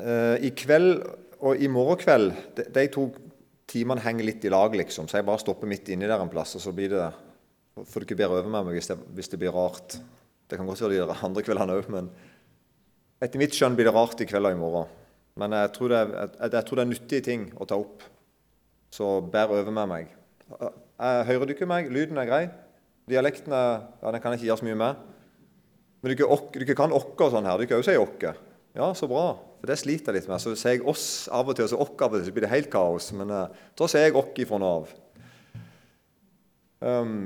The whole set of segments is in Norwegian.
eh, i kveld og i morgen kveld de, de to timene henger litt i lag, liksom. Så jeg bare stopper midt inni der en plass, og så blir det får du ikke bedre over med meg hvis det, hvis det, blir rart. Det kan godt være de andre kveldene òg, men etter mitt skjønn blir det rart i kveld og i morgen. Men jeg tror, det, jeg, jeg tror det er nyttige ting å ta opp. Så bær over med meg. Jeg, hører du ikke meg? Lyden er grei? Dialekten er, ja, den kan jeg ikke gjøre så mye med. Men du kan okke og sånn her. Du kan òg si okke. Ja, så bra. For det sliter jeg litt med. Så sier jeg oss av og til, og så okk av og til, så blir det helt kaos. Men uh, da sier jeg okk ifra nå av. Um,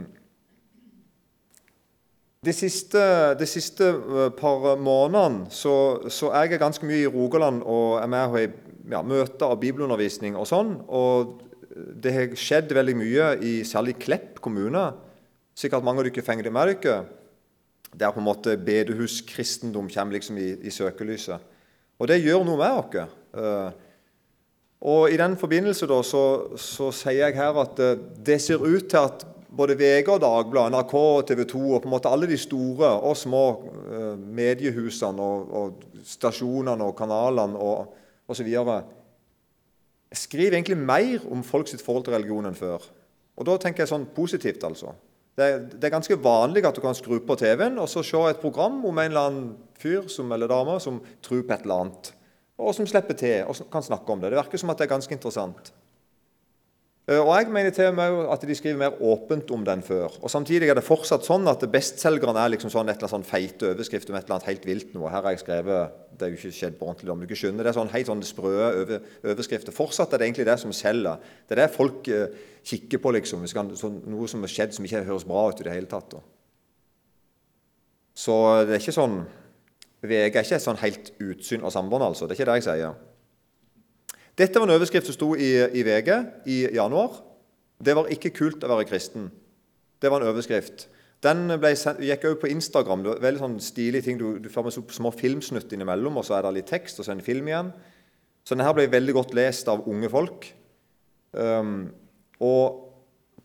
de siste, de siste, eh, par månedene så, så jeg ganske mye i Rogaland og er med i ja, møter og bibelundervisning og sånn. Og det har skjedd veldig mye i særlig Klepp kommune. Sikkert mange av dere fenger det med dere. Der på en måte bedehuskristendom kommer liksom i, i, søkelyset. Og det gjør noe med oss. Uh, og I den forbindelse da, så, så, sier jeg her at uh, det ser ut til at både VG og Dagbladet, NRK og TV 2 og på en måte alle de store og små uh, mediehusene og, og, stasjonene og kanalene og osv. skriver egentlig mer om folks forhold til religion enn før. Og da tenker jeg sånn positivt, altså. Det er, det er ganske vanlig at du kan skru på TV-en og så se et program om en eller annen fyr som, eller dame som tror på et eller annet, og som slipper til og kan snakke om det. Det virker som at det er ganske interessant. Eh, og jeg mener til med at de skriver mer åpent om den før. Og Samtidig er det fortsatt sånn at bestselgerne er liksom sånn et eller annet sånn feite overskrift om et eller annet helt vilt noe. Her har jeg skrevet Det er jo ikke skjedd på ordentlig, om du ikke skjønner. Det er sånn helt sånn sprø over, overskrifter. Fortsatt er det egentlig det som selger. Det er det folk uh, kikker på, liksom. Kan, sånn, noe som har skjedd som ikke høres bra ut i det hele tatt. Da. Så det er ikke sånn VG er ikke et sånn helt utsyn av sambånd, altså. Det er ikke det jeg sier. Dette var en overskrift som sto i, i VG i januar. Det var ikke kult å være kristen. Det var en overskrift. Den sendt, gikk også på Instagram. Det var veldig sånn stilige ting. Du, du får med små filmsnutt innimellom, og så er det litt tekst, og så en film igjen. Så denne ble veldig godt lest av unge folk. Um, og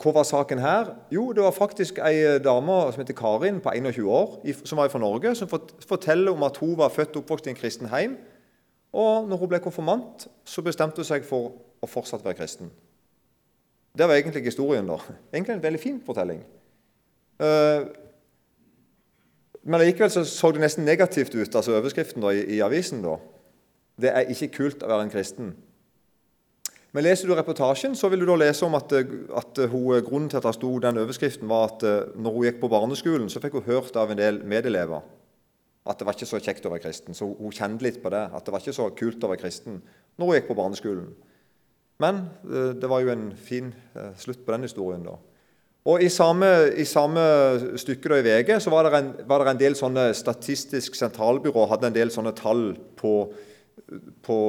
hva var saken her? Jo, det var faktisk ei dame som heter Karin, på 21 år, som var fra Norge, som forteller om at hun var født og oppvokst i en kristen heim. Og når hun ble konfirmant, så bestemte hun seg for å fortsatt være kristen. Det var egentlig historien. da. Egentlig en veldig fin fortelling. Uh, men likevel så, så det nesten negativt ut, altså overskriften da, i, i, avisen. da. Det er ikke kult å være en kristen. Men Leser du reportasjen, så vil du da lese om at, at hun, grunnen til at det sto den overskriften, var at når hun gikk på barneskolen, så fikk hun hørt av en del medelever at det var ikke så kjekt å være kristen. Så hun kjente litt på det, at det var ikke så kult å være kristen når hun gikk på barneskolen. Men eh, det var jo en fin eh, slutt på den historien, da. Og I samme, i samme stykke da i VG så var det, en, var det en del sånne Statistisk sentralbyrå hadde en del sånne tall på, på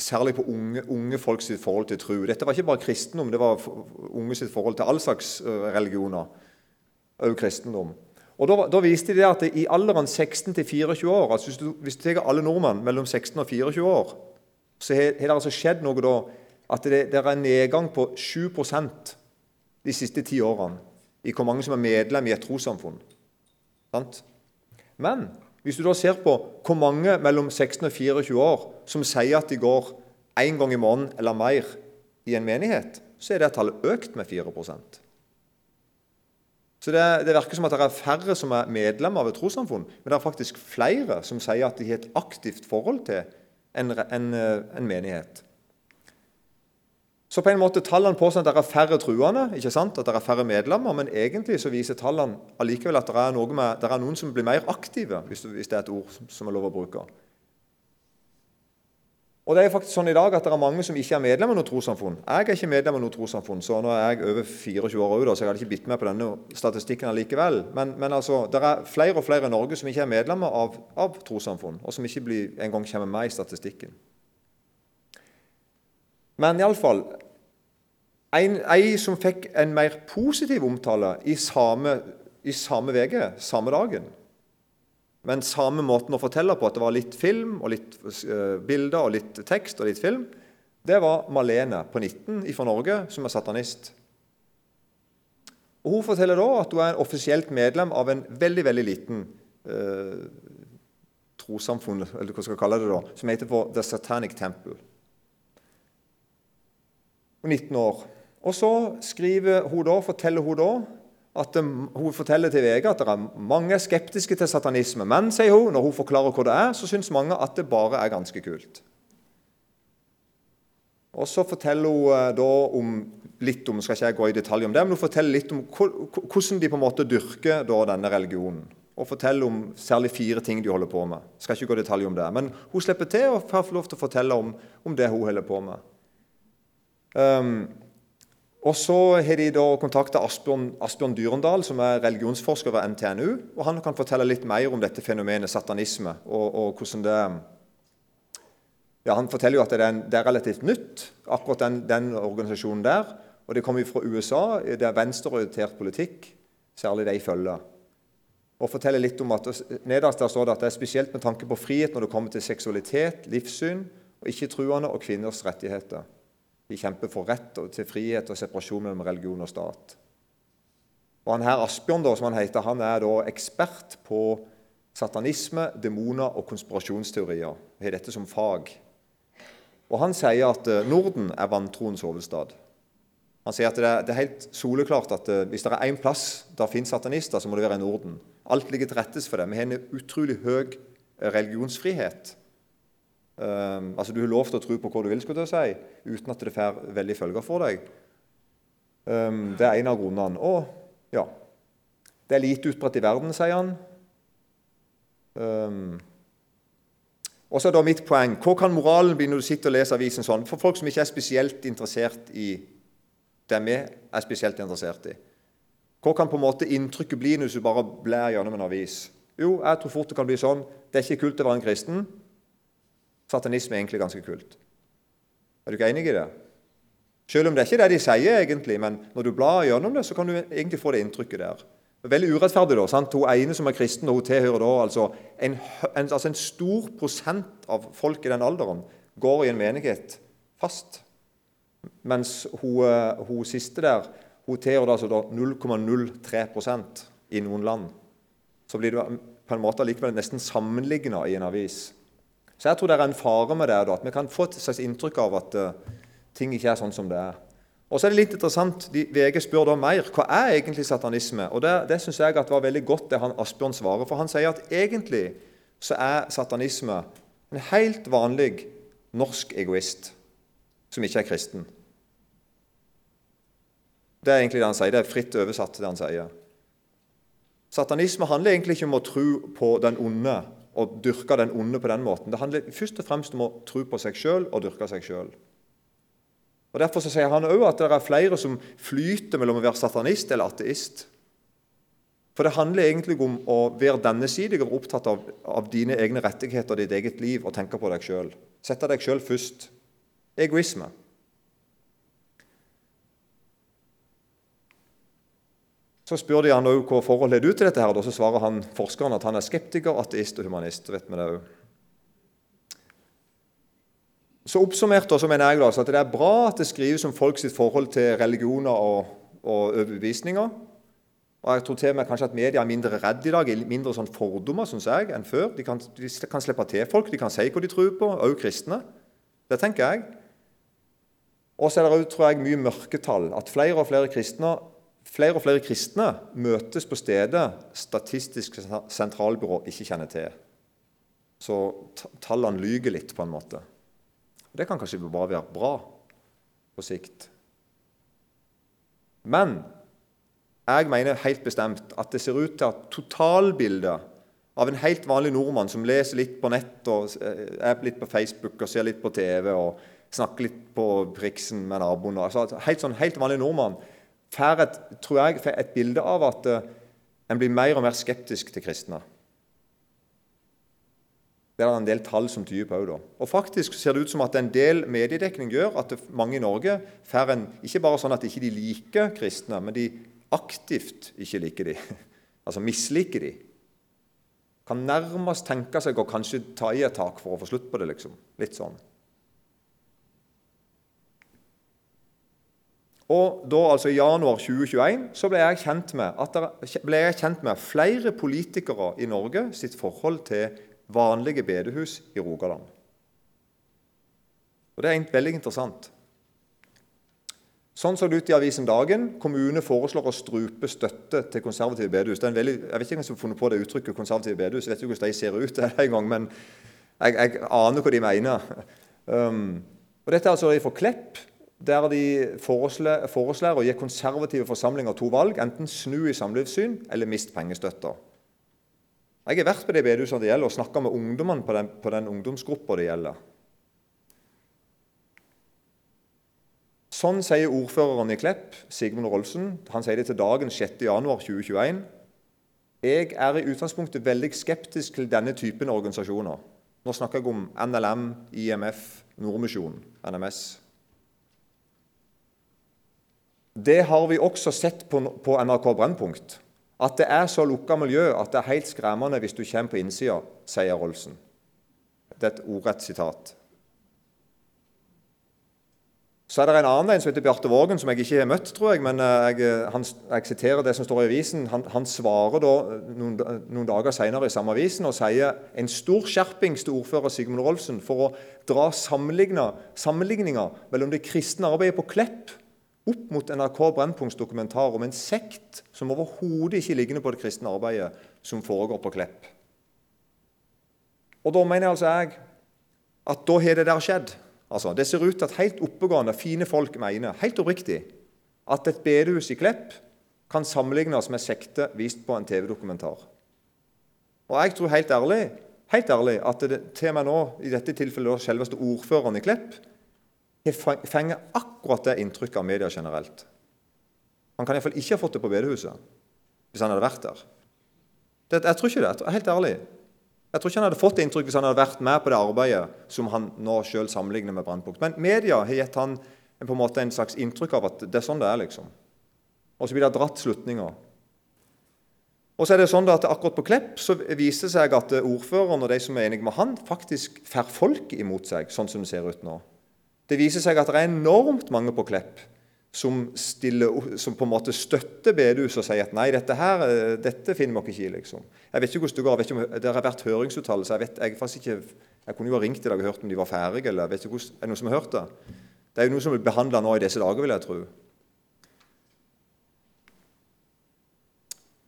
Særlig på unge, unge folk forhold til tro. Dette var ikke bare kristendom, det var unge sitt forhold til all slags eh, religioner. Også kristendom. Og Da, da viste de at i alderen 16 til 24 år altså Hvis du, hvis du tar alle nordmenn mellom 16 og 24 år, så har, det altså skjedd noe da at det, det er en nedgang på 7% de siste ti årene i hvor mange som er medlem i et trossamfunn. Men hvis du da ser på hvor mange mellom 16 og 24 år som sier at de går én gang i måneden eller mer i en menighet, så er det tallet økt med 4 så det, det, virker som at det er færre som er medlemmer av et trossamfunn, men det er faktisk flere som sier at de har et aktivt forhold til en, en, en menighet. Så på en måte Tallene påstår at det er færre truende, ikke sant? at det er færre medlemmer, men egentlig så viser tallene allikevel at det er, med, det er noen som blir mer aktive, hvis det er et ord som er lov å bruke. Og det er faktisk sånn i dag at det er mange som ikke er medlem av noe trossamfunn. Jeg er ikke medlem av noe trossamfunn, så nå er jeg over 24 år òg, så jeg hadde ikke bitt meg på denne statistikken allikevel. Men, men altså, det er flere og flere i Norge som ikke er medlemmer av, av trossamfunn, og som ikke blir, engang kommer med i statistikken. Men iallfall en, som fikk en mer positiv omtale i samme, i samme VG, samme dagen, men samme måten å fortelle på, at det var litt film og litt uh, bilder og litt tekst og litt film, det var Malene på 19 fra Norge, som er satanist. Og Hun forteller da at hun er offisielt medlem av en veldig veldig liten eh, trossamfunn eller hva skal jeg kalle det da, som heter for The Satanic Temple. Hun er 19 år. Og så skriver hun da, forteller hun da at Hun forteller til VG at det er mange skeptiske til satanisme. Men sier hun, når hun forklarer hva det er, så syns mange at det bare er ganske kult. Og Så forteller hun eh, da om, litt om skal ikke jeg gå i detalj om det, men hun forteller litt om hvordan de på en måte dyrker denne religionen. Og forteller om særlig fire ting de holder på med. Skal ikke gå i detalj om det, Men hun slipper til og får lov til å fortelle om, om det hun holder på med. Um, og Så har de da kontakta Asbjørn, Asbjørn Dyrendal, som er religionsforsker ved NTNU. og Han kan fortelle litt mer om dette fenomenet satanisme. og, og hvordan det ja, Han forteller jo at det er, en, det er relativt nytt, akkurat den, den, organisasjonen der. og Det kommer fra USA. Det er venstreorientert politikk, særlig de følger. Og forteller litt om at Nederst der står det at det er spesielt med tanke på frihet når det kommer til seksualitet, livssyn, og ikke-truende og kvinners rettigheter. De kjemper for rett til frihet og separasjon mellom religion og stat. Og han her Asbjørn, da, som han heter, han er da ekspert på satanisme, demoner og konspirasjonsteorier. Har dette som fag. Og Han sier at eh, Norden er vantroens hovedstad. Han sier at det er, det er helt soleklart at uh, hvis det er én plass der finnes satanister, så må det være i Norden. Alt ligger til rettes for det. Vi har en utrolig høy eh, religionsfrihet. Um, altså Du har lov til å tro på hva du vil, skulle jeg si, uten at det får veldig følger for deg. Um, det er en av grunnene. Og ja, det er lite utbredt i verden, sier han. Um, og så er da mitt poeng Hva kan moralen bli når du sitter og leser avisen sånn? For folk som ikke er spesielt interessert i det vi er spesielt interessert i. Hva kan på en måte inntrykket bli når du bare blær gjennom en avis? Jo, jeg tror fort det kan bli sånn Det er ikke kult å være en kristen. Satanisme er egentlig ganske kult. Er du ikke enig i det? Selv om det er ikke det de sier, egentlig, men når du blar gjennom det, så kan du egentlig få det inntrykket der. Veldig urettferdig. da, sant? Hun ene som er kristen, og hun tilhører da altså en, en, altså en stor prosent av folk i den alderen går i en menighet fast. Mens hun, eh, hun siste der hun tilhører altså 0,03% i noen land. Så blir det på en måte likevel nesten sammenligna i en avis. Så jeg tror det er en fare med det, at vi kan få et slags inntrykk av at uh, ting ikke er sånn som det er. Og så er det litt interessant, de, VG spør da mer hva er egentlig satanisme. Og Det, det syns jeg var veldig godt det han Asbjørn svarer. For han sier at egentlig så er satanisme en helt vanlig norsk egoist som ikke er kristen. Det er egentlig det han sier. Det er fritt oversatt, det han sier. Satanisme handler egentlig ikke om å tro på den onde og dyrke den onde på den måten. Det handler først og fremst om å tro på seg sjøl og dyrke seg sjøl. Derfor så sier han òg at det er flere som flyter mellom å være satanist eller ateist. For det handler egentlig om å være dennesidig og opptatt av, av, dine egne rettigheter og ditt eget liv og tenke på deg sjøl. Sette deg sjøl først. Egoisme. Så spør de han òg hva forhold har du til dette. her, og Så svarer han forskeren at han er skeptiker, ateist og humanist. vet vi det også. Så Oppsummert så mener jeg at det er bra at det skrives om folk sitt forhold til religioner og, og overbevisninger. Og jeg tror til meg kanskje at media er mindre redd i dag, mindre sånn fordommer synes jeg, enn før. De kan, de kan, slippe til folk, de kan si hva de tror på, også kristne. Det tenker jeg. Og så er det jeg, mye mørketall. At flere og flere kristne, flere og flere kristne møtes på stedet Statistisk sentralbyrå ikke kjenner til. Så tallene lyger litt, på en måte. Det kan kanskje bare være bra på sikt. Men jeg mener helt bestemt at det ser ut til at totalbildet av en helt vanlig nordmann som leser litt på nett og eh, er litt på Facebook og ser litt på TV og snakker litt på Priksen med naboen altså Helt sånn helt vanlig nordmann får et, tror jeg, et bilde av at uh, en blir mer og mer skeptisk til kristne. Det er en del tall som tyder på òg. Og faktisk ser det ut som at en del mediedekning gjør at mange i Norge får en Ikke bare sånn at de ikke liker kristne, men de aktivt ikke liker de. Altså misliker de. Kan nærmest tenke seg å kanskje ta i et tak for å få slutt på det, liksom. Litt sånn. Og da, altså I januar 2021 så ble jeg kjent med at, ble jeg kjent med flere politikere i Norge sitt forhold til vanlige bedehus i Rogaland. Og Det er veldig interessant. Sånn så det ut i avisen Dagen. Kommune foreslår å strupe støtte til konservative bedehus. Det er en veldig, jeg vet ikke hvem som har funnet på det uttrykket konservative bedehus. Jeg vet ikke hvordan de ser ut en gang, men jeg, jeg, aner hva de mener. Um, og Dette er altså fra Klepp, der de foreslår, å gi konservative forsamlinger to valg. Enten snu i samlivssyn eller mist pengestøtta. Jeg har vært på de bedehusene det gjelder, og snakka med ungdommene på den, på den ungdomsgruppa det gjelder. Sånn sier ordføreren i Klepp, Sigmund Rolsen. Han sier det til dagen 6.1.2021. Jeg er i utgangspunktet veldig skeptisk til denne typen organisasjoner. Nå snakker jeg om NLM, IMF, Nordmisjonen, NMS. Det har vi også sett på, NRK Brennpunkt. At det er så lukka miljø at det er helt skremmende hvis du kommer på innsida, sier Rolsen. Det er et ordrett sitat. Så er det en annen en som heter Bjarte Vågen, som jeg ikke har møtt, tror jeg. Men eh, jeg, eh, han, jeg siterer det som står i avisen. Han, han svarer da eh, noen, noen dager senere i samme avisen og sier en stor skjerpings til ordfører Sigmund Rolfsen for å dra sammenligninger mellom det kristne arbeidet på Klepp opp mot NRK Brennpunkts dokumentar om en sekt som overhodet ikke ligger på det kristne arbeidet som foregår på Klepp. Og Da mener jeg altså jeg at da har det der skjedd. Altså, Det ser ut til at helt oppegående, fine folk mener helt oppriktig at et bedehus i Klepp kan sammenlignes med sekte vist på en TV-dokumentar. Og jeg tror helt ærlig, helt ærlig at det til og med nå, i dette tilfellet selveste ordføreren i Klepp, har fenger akkurat det inntrykket av media generelt. Han kan iallfall ikke ha fått det på bedehuset hvis han hadde vært der. Det, jeg tror ikke det. Helt ærlig. Jeg tror ikke han hadde fått det inntrykk hvis han hadde vært med på det arbeidet som han nå selv sammenligner med Brennpunkt. Men media har gitt han på en måte en slags inntrykk av at det er sånn det er. liksom. Og så blir det dratt slutninger. Og så er det sånn at Akkurat på Klepp så viser det seg at ordføreren og de som er enige med han, faktisk får folk imot seg, sånn som det ser ut nå. Det viser seg at det er enormt mange på Klepp som, stiller, som, på en måte støtter bedehuset og sier at nei, dette her, eh, dette finner vi ikke i. liksom. Jeg vet ikke hvordan det går, jeg vet ikke om det har vært høringsuttalelser. Jeg, vet, jeg, faktisk ikke, jeg kunne jo ha ringt i dag og hørt om de var ferdige. eller jeg vet ikke hvordan, Er det noen som har hørt det? Det er jo noe som blir behandla nå i disse dager, vil jeg tro.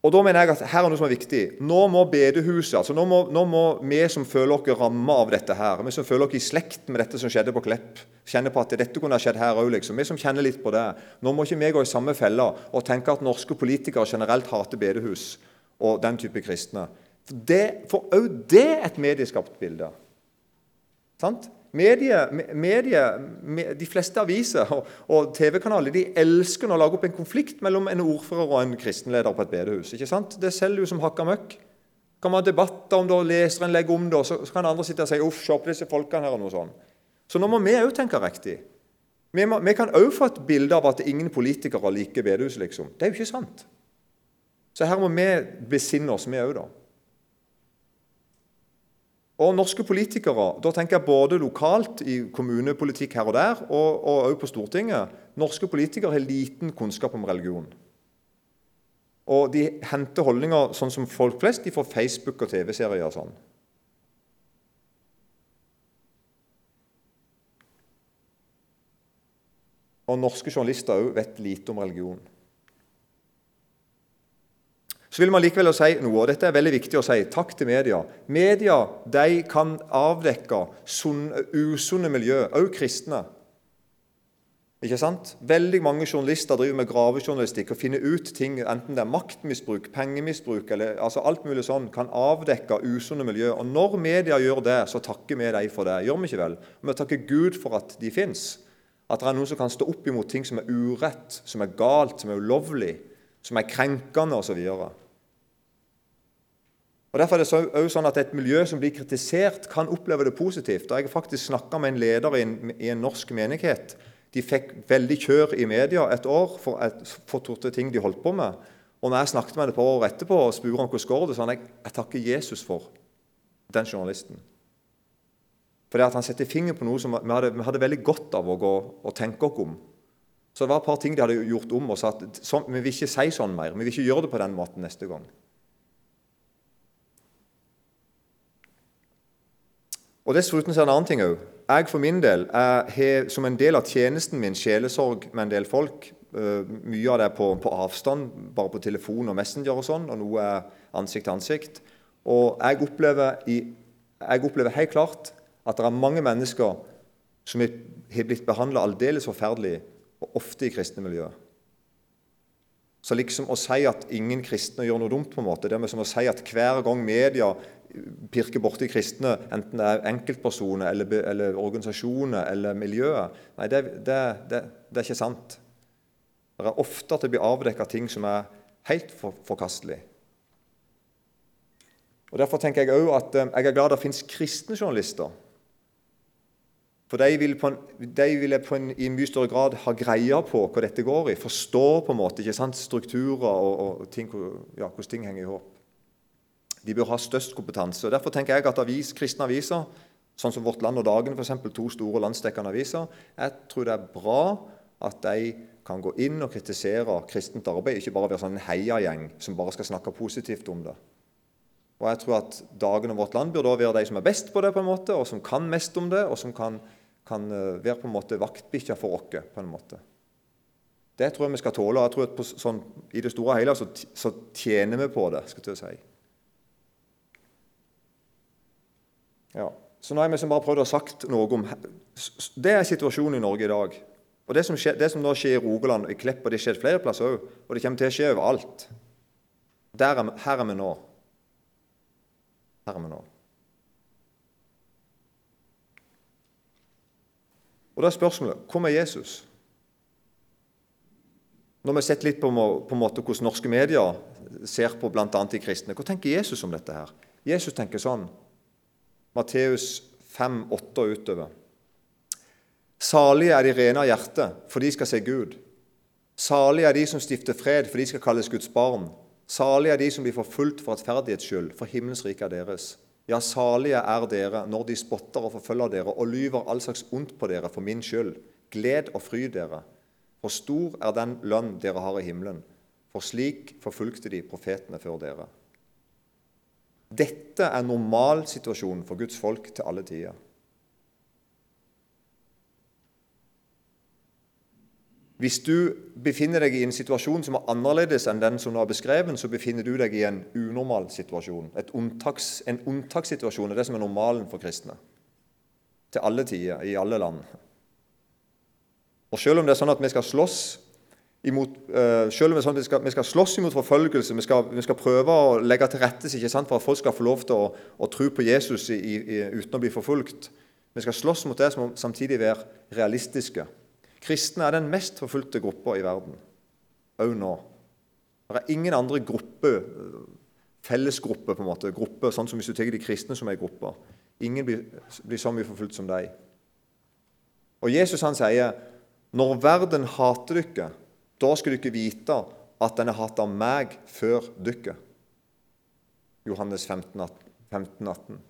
Og da mener jeg at her er noe som er viktig. Nå må bedehuset, altså nå må, nå må vi som føler oss ramma av dette her, vi som føler oss i slekt med dette som skjedde på Klepp, kjenner på at dette kunne ha skjedd her òg, liksom. Vi som kjenner litt på det. Nå må ikke vi gå i samme fella og tenke at norske politikere generelt hater bedehus og den type kristne. For òg det er et medieskapt bilde. Sant? Medie, medie, de fleste aviser og, og TV-kanaler de elsker å lage opp en konflikt mellom en ordfører og en kristenleder på et bedehus. ikke sant? Det selger jo som hakka møkk. Kan man ha debatter om det, og leseren legger om det, og så, så kan andre sitte og si uff, se på disse folkene her og noe sånt. Så nå må vi òg tenke riktig. Vi, må, vi kan òg få et bilde av at ingen politikere liker bedehus, liksom. Det er jo ikke sant. Så her må vi besinne oss, vi òg, da. Og norske politikere, da tenker jeg både lokalt i kommunepolitikk her og der, og òg på Stortinget Norske politikere har liten kunnskap om religion. Og de henter holdninger sånn som folk flest de får Facebook og TV-serier og sånn. Og norske journalister òg vet lite om religion. Så vil man likevel si noe, og dette er veldig viktig å si. Takk til media. Media de kan avdekke usunne miljø, også kristne. Ikke sant? Veldig mange journalister driver med gravejournalistikk og finner ut ting, enten det er maktmisbruk, pengemisbruk eller altså alt mulig sånn, kan avdekke usunne miljø. Og Når media gjør det, så takker vi dem for det. Gjør vi ikke vel? Vi takker Gud for at de fins. At det er noen som kan stå opp imot ting som er urett, som er galt, som er ulovlig, som er krenkende osv. Derfor er det også sånn at Et miljø som blir kritisert, kan oppleve det positivt. Da jeg faktisk snakka med en leder i en, i en, norsk menighet. De fikk veldig kjør i media et år for, et, for ting de holdt på med. Og når jeg snakket med det et par år etterpå og spurte om hvordan går det, sa han jeg, jeg takker Jesus for den journalisten. Fordi at Han setter fingeren på noe som vi hadde, vi hadde, veldig godt av å gå og tenke oss om. Så det var et par ting de hadde gjort om og sa at sånn, vi vil ikke si sånn mer. Vi vil ikke gjøre det på den måten neste gang. Og Dessuten er det en annen ting òg. Jeg for min del har som en del av tjenesten min sjelesorg med en del folk. Uh, mye av det på, på, avstand, bare på telefon og Messenger og sånn, og noe er ansikt til ansikt. Og jeg opplever, i, jeg opplever helt klart at det er mange mennesker som har blitt behandla aldeles forferdelig, og ofte i kristne miljøer. Så liksom å si at ingen kristne gjør noe dumt, på en måte, det er som å si at hver gang media pirker borti kristne, enten det er enkeltpersoner eller, eller organisasjoner eller miljøer Nei, det, det, det, det, er ikke sant. Det er ofte at det blir avdekka ting som er helt for, forkastelig. Og Derfor tenker jeg også at eh, jeg er glad det finnes kristne journalister for de vil, en, de vil en, i mye større grad ha greie på hva dette går i. Forstå på en måte, ikke sant, strukturer og, og ting, ja, hvordan ting henger i hop. De bør ha størst kompetanse. og Derfor tenker jeg at avis, kristne aviser, sånn som Vårt Land og Dagen, eksempel, to store landsdekkende aviser, jeg tror det er bra at de kan gå inn og kritisere kristent arbeid, ikke bare være sånn en heiagjeng som bare skal snakke positivt om det. Og jeg tror at Dagen og Vårt Land bør da være de som er best på det, på en måte, og som kan mest om det, og som kan kan eh, være på en måte vaktbikkja for oss. på en måte. Det tror jeg vi skal tåle. og jeg tror at på, sånn, I det store og hele så, så, tjener vi på det. skal jeg si. Ja. Så nå har vi bare prøvd å sagt noe om Det er situasjonen i Norge i dag. Og Det som, skje, det som nå skjer i Rogaland og i Klepp, og det skjer flere plasser òg, og det kommer til å skje overalt er, Her er vi nå. Her er vi nå. Og da er spørsmålet hvor er Jesus? Når vi har sett litt på, på måte hvordan norske medier ser på bl.a. de kristne, hva tenker Jesus om dette? her? Jesus tenker sånn Matteus 5, 8 og utover. Salige er de rene av hjerte, for de skal se Gud. Salige er de som stifter fred, for de skal kalles Guds barn. Salige er de som blir forfulgt for rettferdighets skyld, for himmelens rike er deres. Ja, salige er dere når de spotter og forfølger dere og lyver all slags ondt på dere for min skyld. Gled og fryd dere, for stor er den lønn dere har i himmelen. For slik forfulgte de profetene før dere. Dette er normalsituasjonen for Guds folk til alle tider. Hvis du befinner deg i en situasjon som er annerledes enn den som du har beskrevet, så befinner du deg i en unormal situasjon. Unntaks, en unntakssituasjon er det som er normalen for kristne. Til alle tider, i alle land. Og Selv om det er sånn at vi skal slåss imot, uh, selv om det er sånn at vi skal, vi skal slåss imot forfølgelse, vi skal, vi skal, prøve å legge til rette for at folk skal få lov til å, å tro på Jesus i, i, uten å bli forfulgt Vi skal slåss mot det som samtidig være realistiske. Kristne er den mest forfulgte gruppa i verden, òg nå. Det er ingen andre gruppe, fellesgruppe, på en måte, gruppe, sånn som hvis du tar de kristne som er gruppe. Ingen blir, blir så mye forfulgt som deg. Og Jesus han sier når verden hater dere, da skal dere vite at den har hatt av meg før dere. Johannes 15, 15 18.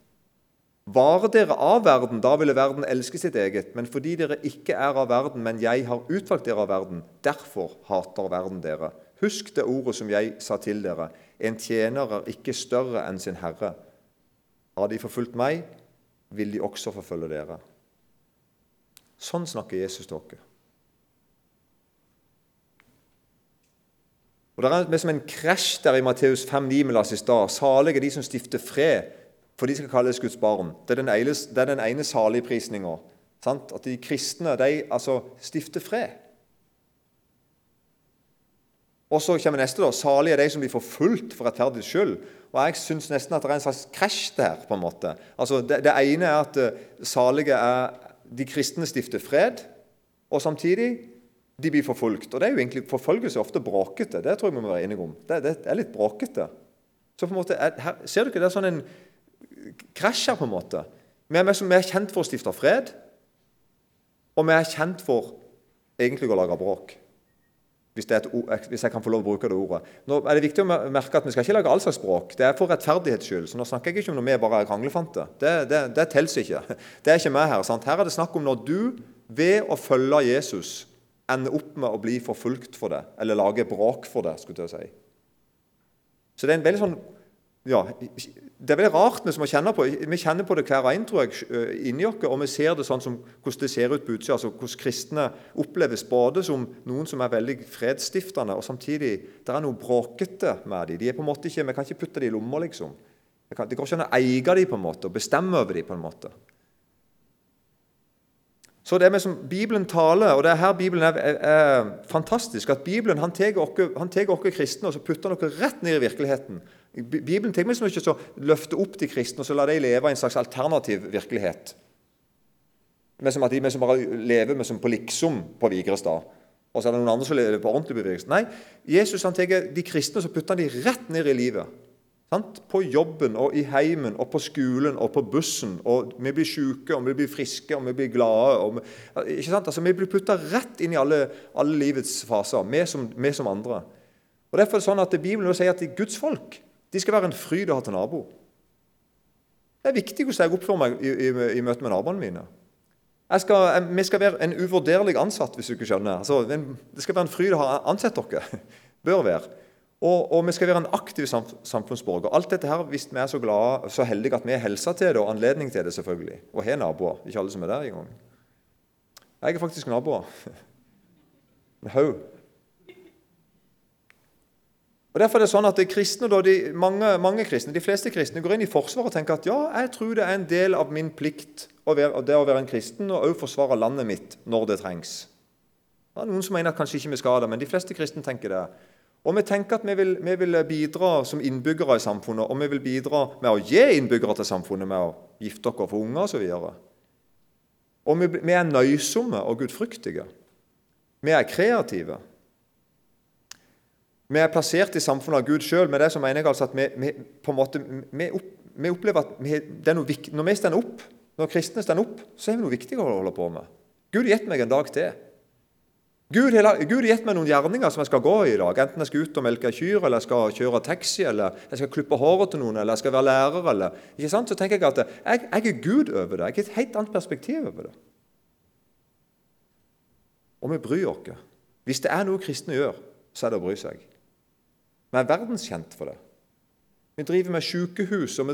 Var dere av verden, da ville verden elske sitt eget. Men fordi dere ikke er av verden, men jeg har utvalgt dere av verden, derfor hater verden dere. Husk det ordet som jeg sa til dere. En tjener er ikke større enn sin herre. Har de forfulgt meg, vil de også forfølge dere. Sånn snakker Jesus til dere. Og Det er som en krasj der i Matteus 5,9 vi leste i stad. Salige de som stifter fred for de skal kalles Guds barn. Det er den ene, det er den ene saligprisninga. At de kristne de, altså, stifter fred. Og så kommer neste. da, Salige er de som blir forfulgt for rettferdighets skyld. Og Jeg syns nesten at det er en slags krasj der. på en måte. Altså, det, det ene er at uh, salige er de kristne stifter fred, og samtidig de blir forfulgt. Og det er jo egentlig Forfølgelse ofte bråkete. Det tror jeg vi må være enige om. Det, det er litt bråkete. Så på en måte, er, her, Ser dere det er sånn en krasjer, på en måte. Vi er, vi er kjent for å stifte fred, og vi er kjent for egentlig å lage bråk. Hvis, et, hvis, jeg kan få lov å bruke det ordet. Nå er det viktig å merke at Vi skal ikke lage all slags bråk. Det er for rettferdighets skyld. Så nå snakker jeg ikke om når vi bare er kranglefante. Det, det, det teller ikke. Det er ikke meg her. Sant? Her er det snakk om når du ved å følge Jesus ender opp med å bli forfulgt for det, eller lage bråk for det. skulle jeg si. Så det er en veldig sånn ja, Det er veldig rart vi kjenner på Vi kjenner på det hver en, tror jeg, inni oss. Og vi ser det sånn som hvordan det ser ut på utsida. Altså hvordan kristne oppleves både som noen som er veldig fredsstiftende, og samtidig det er noe bråkete med dem. De er på en måte ikke, Vi kan ikke putte dem i lomma, liksom. Det går ikke an å eie dem på en måte, og bestemme over dem på en måte. Så det er som Bibelen taler, og det er her Bibelen er, er, er fantastisk. at Bibelen han tar oss kristne og så putter han rett ned i virkeligheten. Bibelen tenker meg ikke så løfte opp de kristne og så lar de leve i en slags alternativ virkelighet. Med som at de som bare lever med som på liksom på Vigrestad. Og så er det noen andre som lever på ordentlig bevegelse. Nei, Jesus han tar de kristne så putter han de rett ned i livet. På jobben og i heimen og på skolen og på bussen. og Vi blir syke, og vi blir friske og vi blir glade. Vi, ikke sant? Altså, vi blir putta rett inn i alle, alle livets faser, vi som, vi som, andre. Og Derfor er det sånn at Bibelen sier at Guds folk de skal være en fryd å ha til nabo. Det er viktig hvordan jeg oppfører meg i, i, i møte med naboene mine. Skal, vi skal være en uvurderlig ansatt, hvis du ikke skjønner. Altså, det skal være en fryd å ha ansatt dere. Bør være. Og, og, vi skal være en aktiv samfunnsborger. Alt dette her, hvis vi er så glade, så heldige at vi har helsa til det og anledning til det, selvfølgelig. Og har naboer. Ikke alle som er der engang. Jeg er faktisk naboer. En haug. Og Derfor er det sånn at de kristne, de, mange, mange, kristne, de fleste kristne går inn i Forsvaret og tenker at ja, jeg tror det er en del av min plikt å være, det å være en kristen og også forsvare landet mitt når det trengs. Det er Noen som mener at kanskje ikke vi skal det, men de fleste kristne tenker det. Og vi tenker at vi vil, vi vil, bidra som innbyggere i samfunnet, og vi vil bidra med å gi innbyggere til samfunnet med å gifte dere for unger osv. Og, og vi, vi er nøysomme og gudfryktige. Vi er kreative. Vi er plassert i samfunnet av Gud sjøl. Med det så mener altså at vi, vi på en måte, vi, vi opplever at vi, viktig, når vi står opp, når kristne står opp, så er vi noe viktig å holde på med. Gud har gitt meg en dag til. Gud har gitt meg noen gjerninger som jeg skal gå i i dag. Enten jeg skal ut og melke kyr, eller jeg skal kjøre taxi, eller jeg skal klippe håret til noen, eller jeg skal være lærer. Eller, ikke sant? Så tenker jeg at jeg, jeg er Gud over det. Jeg har et helt annet perspektiv over det. Og vi bryr oss. Hvis det er noe kristne gjør, så er det å bry seg. Vi er verdenskjent for det. Vi driver med sykehus, og vi,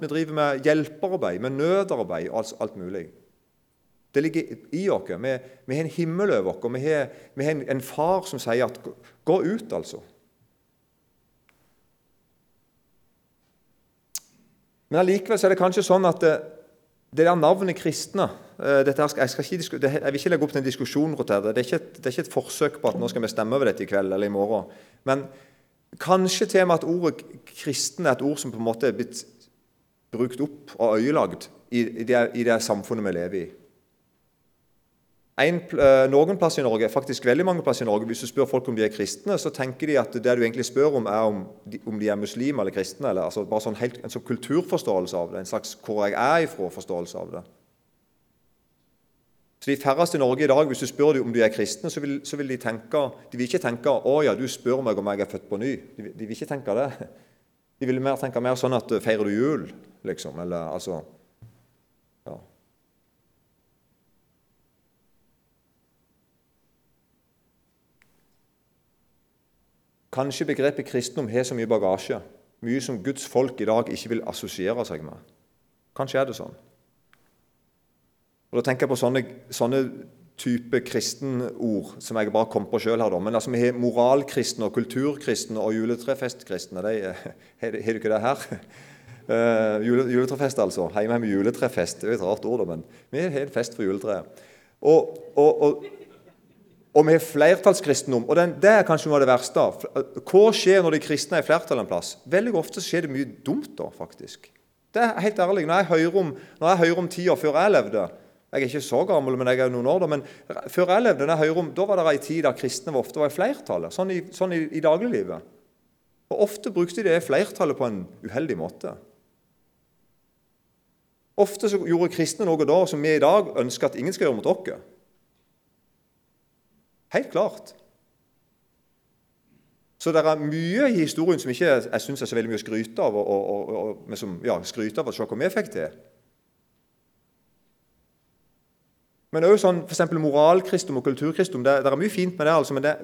vi driver med hjelperarbeid, med nødarbeid og alt, alt mulig. Det ligger i oss. Vi, vi, har en himmel over oss, og vi har, vi har en, en, far som sier at 'gå ut', altså. Men allikevel er det kanskje sånn at det, det der navnet kristne eh, her, jeg, skal ikke, jeg, vil ikke legge opp til en diskusjon rundt det. Det er, ikke et, det er ikke et forsøk på at nå skal vi stemme over dette i kveld eller i morgen. Men Kanskje til og med at ordet kristen er et ord som på en måte er blitt brukt opp og øyelagd i, det, i det samfunnet vi lever i. En, eh, noen plasser i Norge, faktisk veldig mange plasser i Norge, Hvis du spør folk om de er kristne, så tenker de at det du egentlig spør om, er om de, om de er muslimer eller kristne. eller altså bare sånn helt, En sånn kulturforståelse av det, en slags hvor jeg er ifra-forståelse av det. Så De færreste i Norge i dag, hvis du spør dem om de er kristne, så vil, så vil de tenke De vil ikke tenke 'Å ja, du spør meg om jeg er født på ny'. De, de vil ikke tenke det. De vil mer tenke mer sånn at 'Feirer du jul?' liksom. Eller altså ja. Kanskje begrepet kristendom har så mye bagasje, mye som Guds folk i dag ikke vil assosiere seg med. Kanskje er det sånn. Og Da tenker jeg på sånne, sånne type kristenord som jeg bare kom på sjøl her. da. Men altså, vi har moralkristne og kulturkristne og juletrefestkristne. Har du ikke det her? Uh, jule, juletrefest, altså. Hjemme vi juletrefest. Det er et rart ord, men vi har en fest for juletreet. Og, og, og, og, vi har flertallskristendom. og den, Det er kanskje noe av det verste. Hva skjer når de kristne er i flertall en plass? Veldig ofte skjer det mye dumt da, faktisk. Det er helt ærlig. Når jeg hører om, når jeg hører om tida før jeg levde, jeg er ikke så gammel, men jeg er noen år da. Men før jeg levde, jeg om, da var det en tid der kristne ofte var i flertallet. Sånn, i, sånn i, i, dagliglivet. Og Ofte brukte de det flertallet på en uheldig måte. Ofte så gjorde kristne noe da som vi i dag ønsker at ingen skal gjøre mot oss. Helt klart. Så det er mye i historien som ikke jeg syns er så veldig mye å skryte av, og, og, og, og som, ja, skryte av å se hva vi fikk til. Men òg sånn, f.eks. moralkristendom og kulturkristendom. Det, det, er mye fint med det, altså, men det,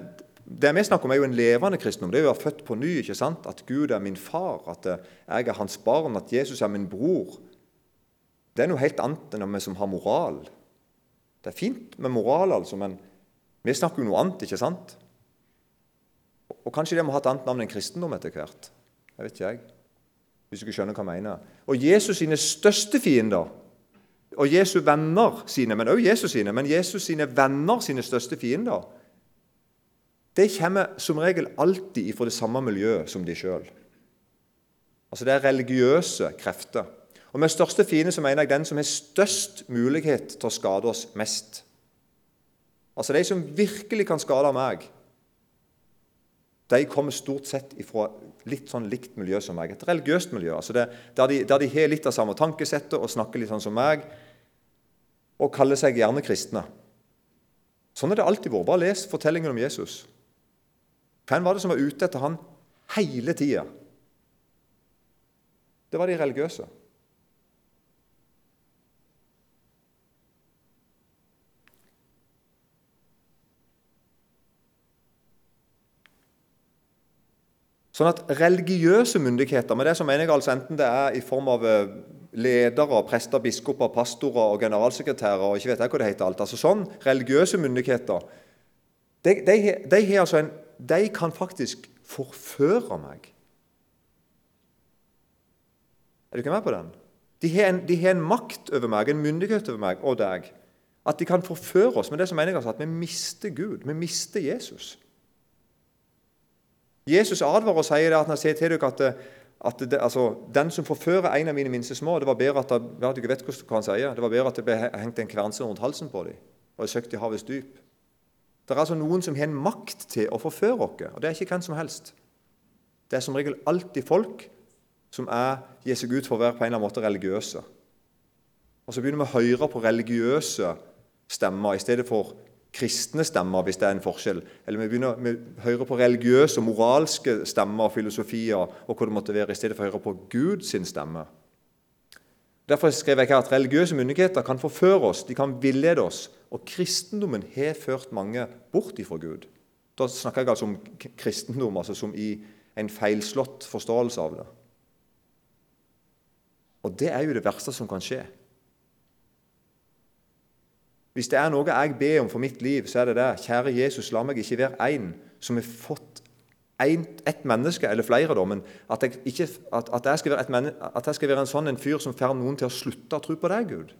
Det vi snakker om, er jo en levende kristendom. Det er jo å være født på ny. ikke sant? At Gud er min far, at jeg er hans barn, at Jesus er min bror. Det er noe helt annet enn vi som har moral. Det er fint med moral, altså, men vi snakker jo noe annet, ikke sant? Og kanskje det må ha et annet navn enn kristendom etter hvert. Jeg vet ikke jeg. Hvis du ikke skjønner hva jeg mener. Og Jesus sine største fiender, og Jesu venner sine, men også Jesus sine, men Jesus sine venner sine største fiender, det kommer som regel alltid fra det samme miljøet som de sjøl. Altså det er religiøse krefter. Og Med største fiende så mener jeg den som har størst mulighet til å skade oss mest. Altså De som virkelig kan skade meg, de kommer stort sett fra litt sånn likt miljø som meg. Et religiøst miljø. altså det, der, de, der de har litt av samme tankesettet og snakker litt sånn som meg, og kaller seg gjerne kristne. Sånn er det alltid vært. Bare les fortellingen om Jesus. Hvem var det som var ute etter han hele tida? Det var de religiøse. Sånn at religiøse myndigheter, med det som mener jeg altså enten det er i form av eh, ledere, prester, biskoper, pastorer og generalsekretærer og ikke vet jeg hva det heter alt, altså sånn, religiøse myndigheter, de, de, de, altså en, de kan faktisk forføre meg. Er du ikke med på den? De har, en, en, makt over meg, en myndighet over meg og deg. At de kan forføre oss. Men det som mener jeg altså at vi mister Gud. Vi mister Jesus. Jesus advarer og sier at han sier til dere at, at det, altså, den som forfører en av mine minste små Det var bedre at det, jeg vet hva han sier, det var bedre at det ble hengt en kvernse rundt halsen på dem og søkt i havets dyp. Det er altså noen som har en makt til å forføre oss, og det er ikke hvem som helst. Det er som regel alltid folk som er, gir seg ut for å være på en eller annen måte religiøse. Og Så begynner vi å høre på religiøse stemmer i stedet for kristne stemmer, hvis det er en forskjell. Eller vi begynner vi å høre på religiøse og moralske stemmer og filosofier, og hva det måtte være, i stedet for å høre på Guds stemme. Derfor skrev jeg her at religiøse myndigheter kan forføre oss, de kan villede oss. Og kristendommen har ført mange bort ifra Gud. Da snakker jeg altså om kristendom altså som i en feilslått forståelse av det. Og det er jo det verste som kan skje. Hvis det er noe jeg ber om for mitt liv, så er det det. Kjære Jesus, la meg ikke være en som har fått ett menneske, eller flere, da, men at jeg, ikke, at, at, jeg være at jeg skal være en sånn en fyr som får noen til å slutte å tro på deg, Gud.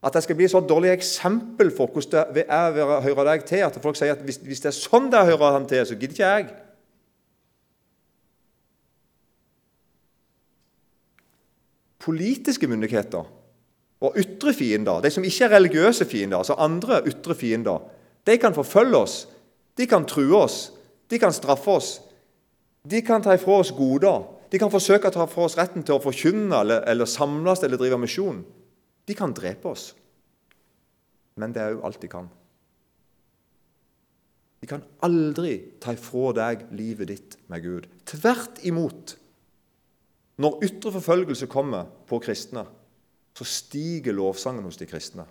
At jeg skal bli et så dårlig eksempel for hvordan det er å høre deg til, at folk sier at hvis, hvis det er sånn det er å høre ham til, så gidder ikke jeg. Politiske myndigheter og ytre fiender, de som ikke er religiøse fiender, altså andre ytre fiender, de kan forfølge oss, de kan true oss, de kan straffe oss. De kan ta ifra oss goder. De kan forsøke å ta fra oss retten til å forkynne eller, eller samles eller drive misjon. De kan drepe oss. Men det er jo alt de kan. De kan aldri ta ifra deg livet ditt med Gud. Tvert imot. Når ytre forfølgelse kommer på kristne, så stiger lovsangen hos de kristne.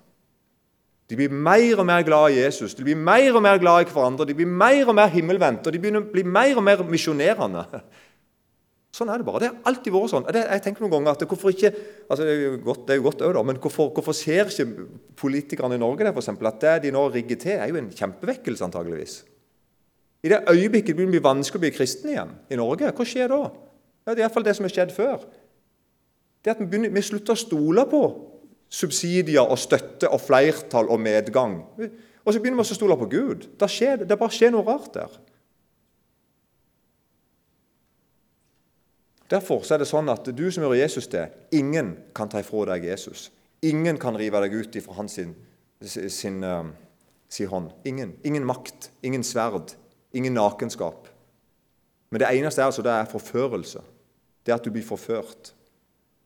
De blir mer og mer glad i Jesus, de blir mer og mer glad i hverandre, de blir mer og mer himmelvendte, og de begynner å bli mer og mer misjonerende. Sånn er det bare. Det har alltid vært sånn. Jeg tenker noen ganger at hvorfor ikke, altså Det er jo godt, det er jo godt også, da, men hvorfor, hvorfor, ser ikke politikerne i Norge det, for eksempel, at det de nå rigger til, er jo en kjempevekkelse, antageligvis. I det øyeblikket det blir vanskelig å bli kristen igjen i Norge, hva skjer da? Ja, det er iallfall det som har skjedd før det at vi, begynner, vi slutter å stole på subsidier og støtte og flertall og medgang. Og så begynner vi å stole på Gud. Det, skjer, det bare skjer noe rart der. Derfor er det sånn at du som gjør Jesus det, ingen kan ta ifra deg Jesus. Ingen kan rive deg ut fra hans sin, sin, uh, sin hånd. Ingen. Ingen makt, ingen sverd, ingen nakenskap. Men det eneste er altså det er forførelse. Det er at du blir forført.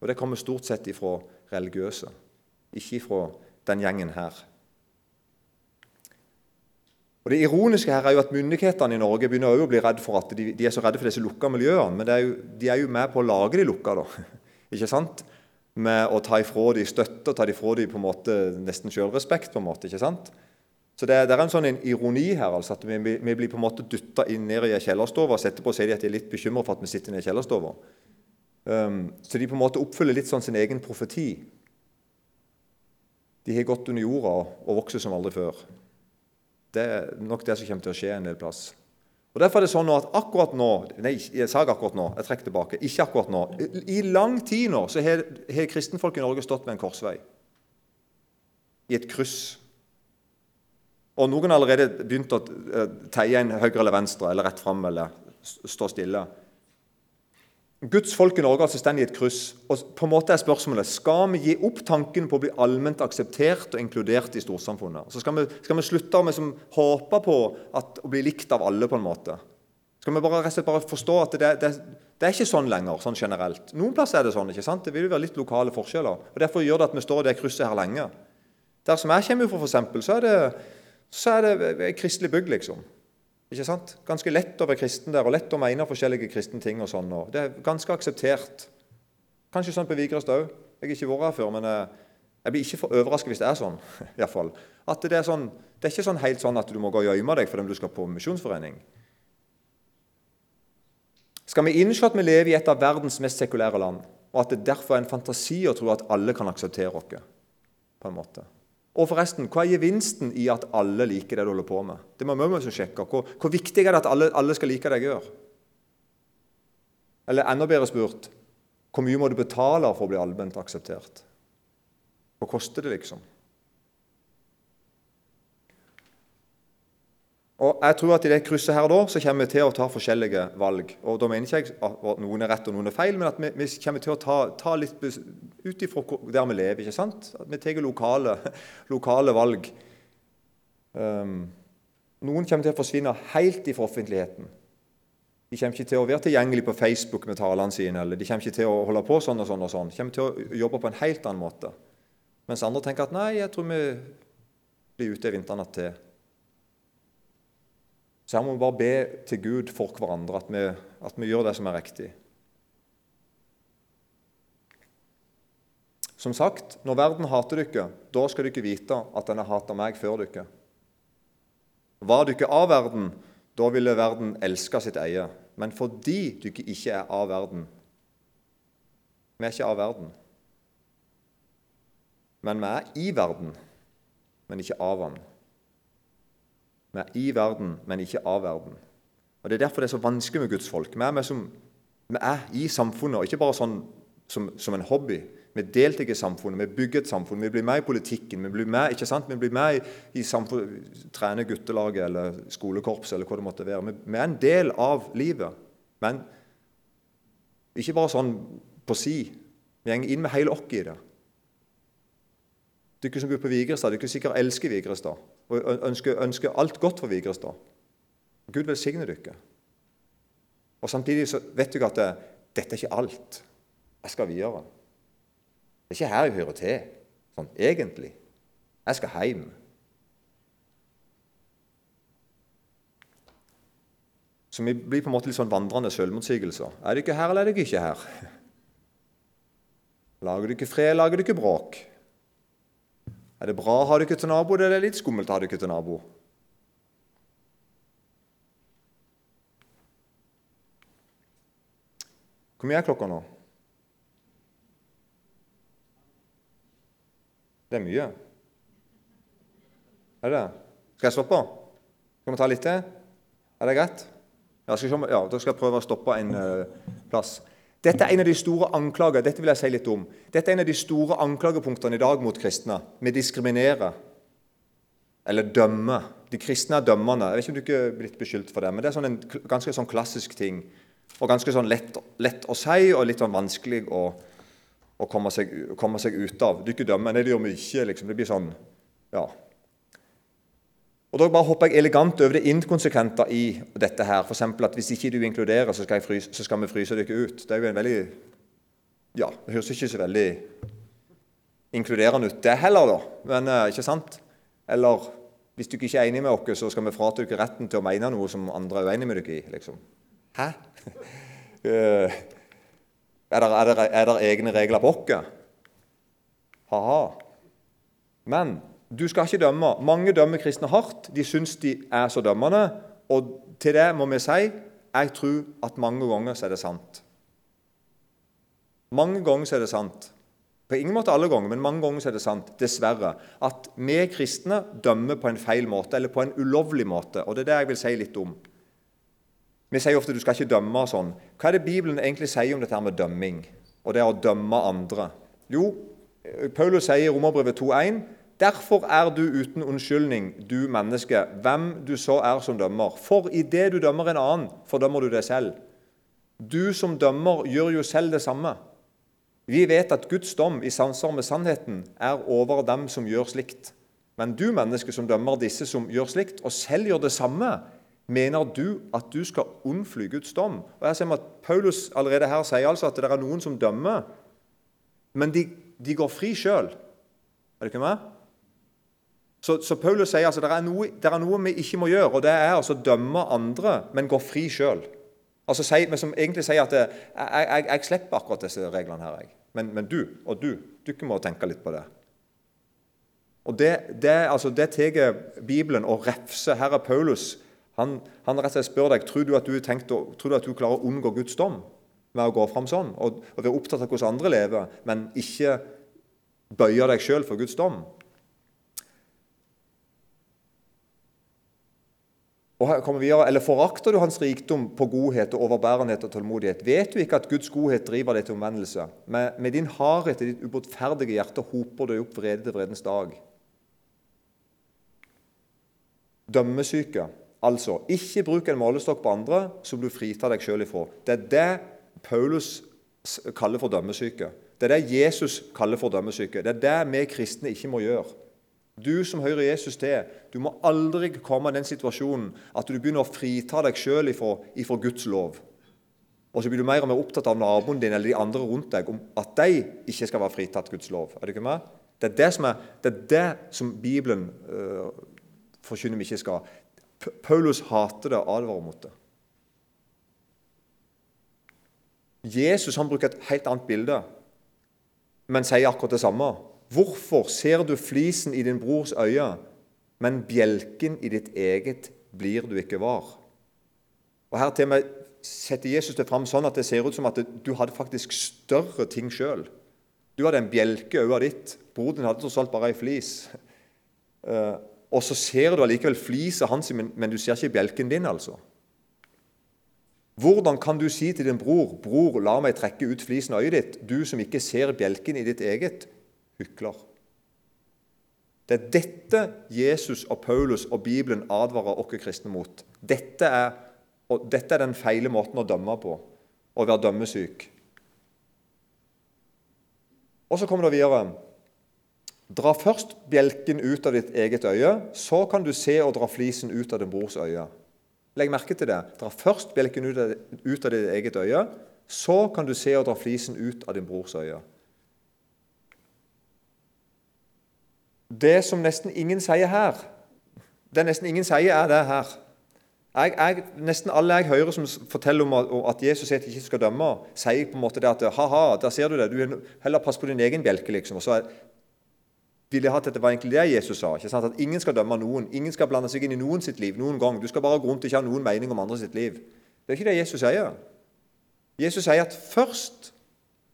Og det kommer stort sett ifra religiøse, ikke ifra den gjengen her. Og Det ironiske her er jo at myndighetene i Norge begynner å bli redd for at de, de, er så redde for disse lukka miljøene. Men er jo, de er jo med på å lage de lukka, da. Ikke sant? Med å ta ifra de støtte og ta ifra de på en måte nesten sjølrespekt. ikke sant? Så det, det, er en sånn en ironi her, altså, at vi, vi, blir på en måte dytta ned i kjellerstova, og setter på sier de at de er litt bekymra for at vi sitter nede i kjellerstova. Um, så de på en måte oppfyller litt sånn sin egen profeti. De har gått under jorda og vokser som aldri før. Det er nok det som kommer til å skje en del plass. Og Derfor er det sånn at akkurat nå Nei, jeg sa akkurat nå. Jeg trekker tilbake. Ikke akkurat nå. I lang tid nå så har, har kristenfolk i Norge stått ved en korsvei. I et kryss. Og noen har allerede begynt å eh, teie en høyre eller venstre, eller rett fram, eller stå stille. Guds folk i Norge altså står i et kryss. og på en måte er spørsmålet, Skal vi gi opp tanken på å bli allment akseptert og inkludert i storsamfunnet? Så skal vi, skal vi slutte å liksom, håpe på at, å bli likt av alle? på en måte? Skal vi bare, bare forstå at det, det, det, er ikke sånn lenger, sånn generelt? Noen plasser er det sånn. ikke sant? Det vil jo være litt lokale forskjeller. og Derfor gjør det at vi står i det krysset her lenge. Der som jeg kommer fra, for eksempel, så er det, så er det et kristelig bygg, liksom. Ikke sant? Ganske lett å være kristen der, og lett å mene forskjellige kristne ting. og sånn. Og det er ganske akseptert. Kanskje sånn på Vigrest òg. Jeg har ikke vært her før, men eh, jeg blir ikke for overrasket hvis det er sånn. I hvert fall. At det, er sånn, det er ikke sånn helt sånn at du må gå og gjemme deg fordi du skal på misjonsforening. Skal vi innse at vi lever i et av verdens mest sekulære land, og at det derfor er en fantasi å tro at alle kan akseptere oss? på en måte? Og forresten, hva er gevinsten i at alle liker det du holder på med? Det må vi også sjekke. Hvor, hvor, viktig er det at alle, alle skal like det jeg gjør? Eller enda bedre spurt hvor mye må du betale for å bli allment akseptert? Hva koster det, liksom? Og jeg tror at I det krysset her da, så kommer vi til å ta forskjellige valg. Og Da mener ikke jeg at noen er rett og noen er feil, men at vi, vi kommer til å ta, ta litt ut ifra der vi lever. ikke sant? At vi tar lokale, lokale, valg. Um, noen kommer til å forsvinne helt ifra offentligheten. De kommer ikke til å være tilgjengelige på Facebook med talene sine. eller de kommer ikke til å holde på sånn og sånn. og sånn. De kommer til å jobbe på en helt annen måte. Mens andre tenker at nei, jeg tror vi blir ute i vinternatt til. Så her må vi bare be til Gud for hverandre at vi, at vi gjør det som er riktig. Som sagt, når verden hater dere, da skal dere vite at den har hatet meg før dere. Var dere av verden, da ville verden elske sitt eie. Men fordi dere ikke er av verden Vi er ikke av verden. Men vi er i verden, men ikke av den. Vi er i verden, men ikke av verden. Og Det er derfor det er så vanskelig med Guds folk. Vi er, med som, vi er i samfunnet, og ikke bare sånn som, som en hobby. Vi deltar i samfunnet, vi bygger et samfunn, vi blir med i politikken. Vi blir med, ikke sant? Vi blir med i, i samfunnet, trener guttelaget eller skolekorps eller hva det måtte være. Vi, vi er en del av livet. Men ikke bare sånn på si. Vi går inn med hele oss i det. Dere som bor på Vigrestad, dere sikkert elsker Vigrestad og ønsker, ønsker alt godt for Vigrestad. Gud velsigne dere. Og Samtidig så vet dere at det, dette er ikke alt. Jeg skal videre. Det er ikke her jeg hører til, sånn egentlig. Jeg skal hjem. Så vi blir på en måte litt sånn vandrende selvmotsigelser. Er dere her, eller er dere ikke her? Lager dere fred, lager dere bråk? Er det bra å ha dere til nabo, eller er det litt skummelt å ha dere til nabo? Hvor mye er klokka nå? Det er mye. Er det det? Skal jeg stoppe? Skal vi ta litt til? Er det greit? Ja, skal ja, da skal jeg prøve å stoppe en uh, plass. Dette er en av de store anklager, dette vil jeg si litt om. Dette er en av de store anklagepunktene i dag mot kristne. Vi diskriminerer eller dømmer. De kristne er dømmende. Jeg vet ikke om du ikke er blitt beskyldt for det, men det er sånn en ganske sånn klassisk ting. Og ganske sånn lett, lett å si, og litt sånn vanskelig å, å komme, seg, komme, seg, ut av. Du ikke dømmer, nei, det gjør vi ikke. liksom. Det blir sånn, ja, og Da bare hopper jeg elegant over det inkonsekvente i dette. her. F.eks. at hvis ikke du inkluderer, så skal, fryse, så skal, vi fryse dere ut. Det er jo en veldig Ja, det høres ikke så veldig inkluderende ut, det heller, da. Men eh, ikke sant? Eller hvis du ikke er enig med oss, så skal vi frata dere retten til å mene noe som andre er uenig med dere i. liksom. Hæ? Eh, er det egne regler på oss? Ha-ha. Men Du skal ikke dømme. Mange dømmer kristne hardt. De syns de er så dømmende. Og til det må vi si jeg tror at mange ganger så er det sant. Mange ganger så er det sant. På ingen måte alle ganger, men mange ganger så er det sant, dessverre, at vi kristne dømmer på en feil måte, eller på en ulovlig måte. Og det er det jeg vil si litt om. Vi sier ofte du skal ikke dømme og sånn. Hva er det Bibelen egentlig sier om dette med dømming? Og det å dømme andre? Jo, Paulus sier i Romerbrevet 2,1.: Derfor er du uten unnskyldning, du menneske, hvem du så er som dømmer. For idet du dømmer en annen, fordømmer du deg selv. Du som dømmer, gjør jo selv det samme. Vi vet at Guds dom i samsvar med sannheten er over dem som gjør slikt. Men du menneske som dømmer disse som gjør slikt, og selv gjør det samme, mener du at du skal unnfly Guds dom? Og her ser vi at Paulus allerede her sier altså at det er noen som dømmer, men de, de går fri sjøl. Er det ikke med? Så, så, Paulus sier altså det er, noe, det er noe vi ikke må gjøre, og det er altså dømme andre, men gå fri sjøl. Altså, men som egentlig sier at det, jeg, jeg, jeg, slipper akkurat disse reglene her. Jeg. Men, men, du og du, du må tenke litt på det. Og Det, det, altså, det tar Bibelen og refser. Her er Paulus han, han rett og slett spør deg tror du at du, å, tror du at du klarer å unngå Guds dom med å gå fram sånn, og, og være opptatt av hvordan andre lever, men ikke bøye deg sjøl for Guds dom. Og her kommer vi videre, forakter du hans rikdom på godhet og overbærenhet og tålmodighet? Vet du ikke at Guds godhet driver deg til omvendelse? Med, med din hardhet i ditt ubotferdige hjerte hoper du opp vrede til vredens dag. Dømmesyke. Altså, ikke bruk en målestokk på andre som du fritar deg sjøl ifra. Det er det Paulus kaller for dømmesyke. Det er det Jesus kaller for dømmesyke. Det er det vi kristne ikke må gjøre. Du som hører Jesus til, du må aldri komme i den situasjonen at du begynner å frita deg sjøl ifra Guds lov. Og så blir du mer og mer opptatt av naboen din eller de andre rundt deg, om at de ikke skal være fritatt Guds lov. Er det ikke med? Det er det som, er, det, er det som Bibelen uh, forkynner vi ikke skal. Paulus hater det og advarer mot det. Jesus han bruker et helt annet bilde, men sier akkurat det samme. Hvorfor ser du flisen i din brors øye, men bjelken i ditt eget blir du ikke var? Og Her til meg setter Jesus det fram sånn at det ser ut som at du hadde faktisk større ting sjøl. Du hadde en bjelke i øyet ditt. Broren din hadde tross alt bare ei flis. Uh, og så ser du allikevel flisa hans, men du ser ikke bjelken din, altså. Hvordan kan du si til din bror 'Bror, la meg trekke ut flisen av øyet ditt', du som ikke ser bjelken i ditt eget? Hykler. Det er dette Jesus og Paulus og Bibelen advarer oss kristne mot. Dette er, dette er den feile måten å dømme på, å være dømmesyk. Og så kommer det videre. Dra først bjelken ut av ditt eget øye, så kan du se og dra flisen ut av din brors øye. Legg merke til det. Dra først bjelken ut av, ditt eget øye, så kan du se og dra flisen ut av din brors øye. Det som nesten ingen sier her, det nesten ingen sier, er det her. Jeg, jeg, nesten alle jeg hører som forteller om at, Jesus sier at ikke skal dømme, sier på en måte det at ha-ha, der ser du det, du heller pass på din egen bjelke. liksom, og så er, ville hatt at det var egentlig det Jesus sa. ikke sant? At ingen skal dømme noen. Ingen skal blande seg inn i noen sitt liv noen gang. Du skal bare gå rundt og ikke ha noen mening om andre sitt liv. Det er ikke det Jesus sier. Jesus sier at først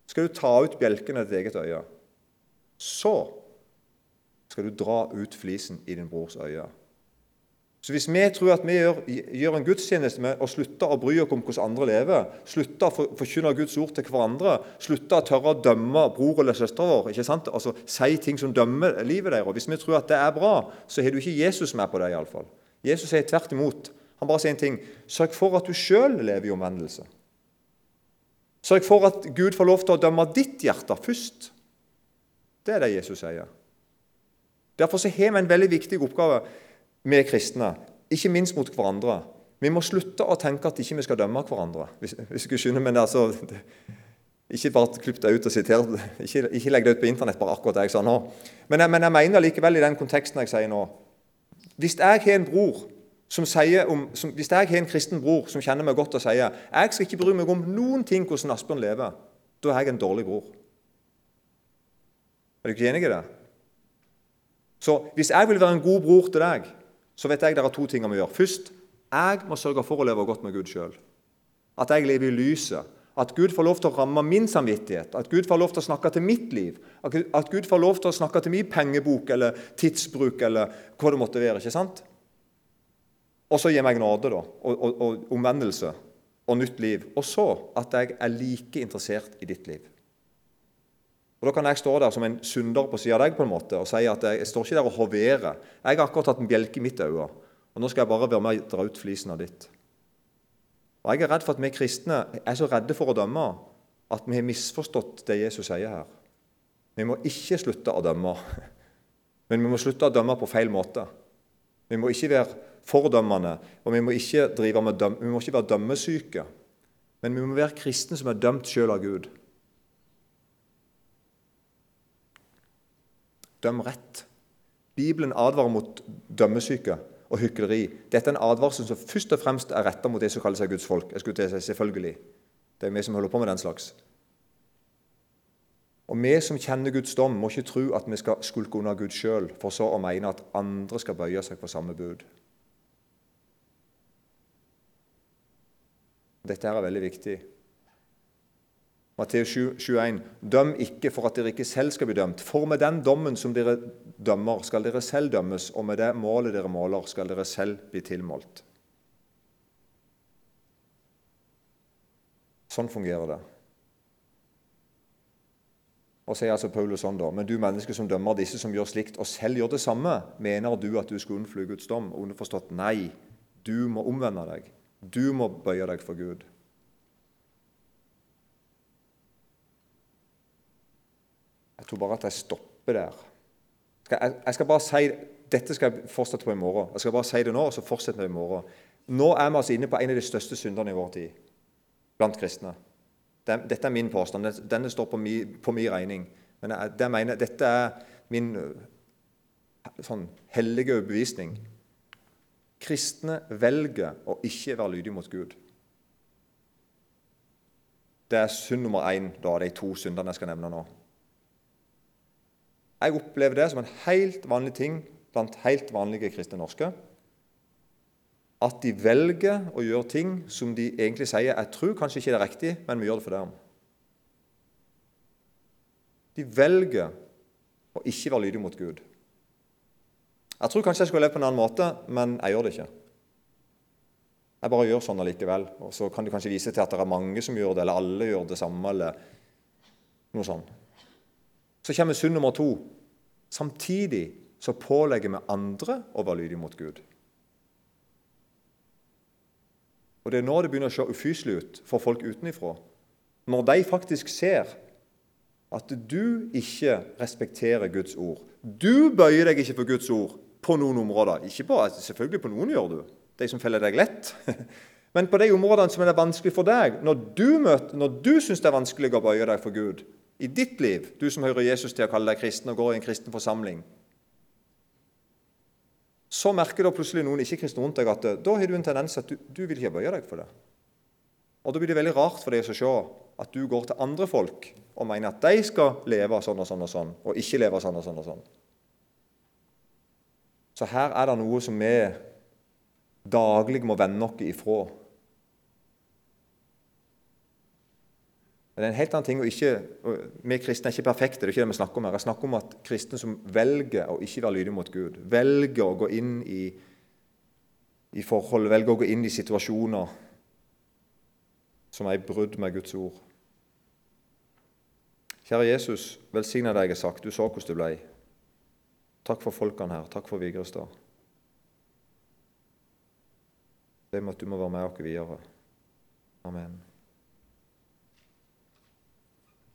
skal du ta ut bjelken av ditt eget øye. Så skal du dra ut flisen i din brors øye. Så Hvis vi tror at vi gjør, gjør en gudstjeneste med å slutte å bry oss om hvordan andre lever, slutte å forkynne Guds ord til hverandre, slutte å tørre å dømme bror eller søster vår, ikke sant? Altså, si ting som dømmer livet deres Hvis vi tror at det er bra, så har du ikke Jesus med på det. I alle fall. Jesus sier tvert imot. Han bare sier en ting Sørg for at du sjøl lever i omvendelse. Sørg for at Gud får lov til å dømme ditt hjerte først. Det er det Jesus sier. Derfor så har vi en veldig viktig oppgave vi kristne, ikke minst mot hverandre. Vi må slutte å tenke at ikke vi skal dømme hverandre. hvis, hvis du skjønner, men altså, Ikke bare klipp det ut og siter, ikke, ikke legg det ut på Internett, bare akkurat det jeg sa nå. Men jeg, men jeg mener likevel i den konteksten jeg sier nå Hvis jeg har en bror som sier om, som, Hvis jeg har en kristen bror som kjenner meg godt og sier jeg skal ikke bry meg om noen ting hvordan Asbjørn lever, da er jeg en dårlig bror. Er du ikke enig i det? Så hvis jeg vil være en god bror til deg, så vet jeg det er to ting jeg må gjøre. Først, jeg må sørge for å leve godt med Gud sjøl. At jeg lever i lyset. At Gud får lov til å ramme min samvittighet. At Gud får lov til å snakke til mitt liv. At Gud får lov til å snakke til min pengebok eller tidsbruk eller hva det måtte være. ikke sant? Og så gi meg nåde da, og, og, og omvendelse og nytt liv. Og så at jeg er like interessert i ditt liv. Og Da kan jeg stå der som en synder på siden av deg på en måte, og si at jeg, jeg står ikke der og hoverer. Jeg har akkurat hatt en bjelke i mitt øye, og nå skal jeg bare være med og dra ut flisen av ditt. Og Jeg er redd for at vi kristne er så redde for å dømme at vi har misforstått det Jesus sier her. Vi må ikke slutte å dømme, men vi må slutte å dømme på feil måte. Vi må ikke være fordømmende, og vi må ikke, vi må ikke være dømmesyke. Men vi må være kristne som er dømt sjøl av Gud. Døm rett. Bibelen advarer mot dømmesyke og hykleri. Dette er en advarsel som først og fremst er retta mot de som kaller seg Guds folk. Jeg skulle til å si selvfølgelig. Det er vi som holder på med den slags. Og Vi som kjenner Guds dom, må ikke tro at vi skal skulke unna Gud sjøl, for så å mene at andre skal bøye seg for samme bud. Dette er veldig viktig. Matteus 21.: Døm ikke for at dere ikke selv skal bli dømt. For med den dommen som dere dømmer, skal dere selv dømmes, og med det målet dere måler, skal dere selv bli tilmålt. Sånn fungerer det. Og sier altså Paulus sånn da, Men du menneske som dømmer disse som gjør slikt, og selv gjør det samme, mener du at du skal unnfly Guds dom? Underforstått nei, du må omvende deg. Du må bøye deg for Gud. Tror bare at jeg stopper der. Jeg skal bare si, Dette skal jeg fortsette på i morgen. Jeg skal bare si det nå, og så fortsetter vi i morgen. Nå er vi altså inne på en av de største syndene i vår tid blant kristne. Dette er min påstand. Denne står på min, på min regning. Men jeg, det mener, dette er min sånn hellige overbevisning. Kristne velger å ikke være lydige mot Gud. Det er synd nummer én av de to syndene jeg skal nevne nå. Jeg opplever det som en helt vanlig ting blant helt vanlige kristne norske. At de velger å gjøre ting som de egentlig sier jeg tror kanskje ikke det er riktig, men vi gjør det for dem. De velger å ikke være lydige mot Gud. Jeg tror kanskje jeg skulle levd på en annen måte, men jeg gjør det ikke. Jeg bare gjør sånn allikevel. Og så kan du kanskje vise til at det er mange som gjør det, eller alle gjør det samme, eller noe sånt. Så kommer synd nummer to. Samtidig så pålegger vi andre å være lydige mot Gud. Og Det er nå det begynner å se ufyselig ut for folk utenifra. Når de faktisk ser at du ikke respekterer Guds ord. Du bøyer deg ikke for Guds ord på noen områder. Ikke på, selvfølgelig på noen gjør du, de som feller deg lett. Men på de områdene som er vanskelig for deg, når du, møter, når du syns det er vanskelig å bøye deg for Gud i ditt liv, du som hører Jesus til å kalle deg kristen og går i en kristen forsamling, så merker da plutselig noen ikke-kristne rundt deg at da har du en tendens at du, du vil ikke bøye deg for det. Og Da blir det veldig rart for deg å se at du går til andre folk og mener at de skal leve sånn og sånn og sånn, og ikke leve sånn og sånn og sånn. Så her er det noe som vi daglig må vende oss ifra. Men det er en helt annen ting å ikke, Vi kristne er ikke perfekte. det er ikke det vi snakker om her. Jeg snakker om at kristne som velger å ikke være lydige mot Gud, velger å gå inn i, i forhold, velger å gå inn i situasjoner som er i brudd med Guds ord. Kjære Jesus, velsigna deg, jeg har sagt. Du så hvordan det ble. Takk for folkene her. Takk for Vigrestad. Det med at du må være med oss videre. Amen.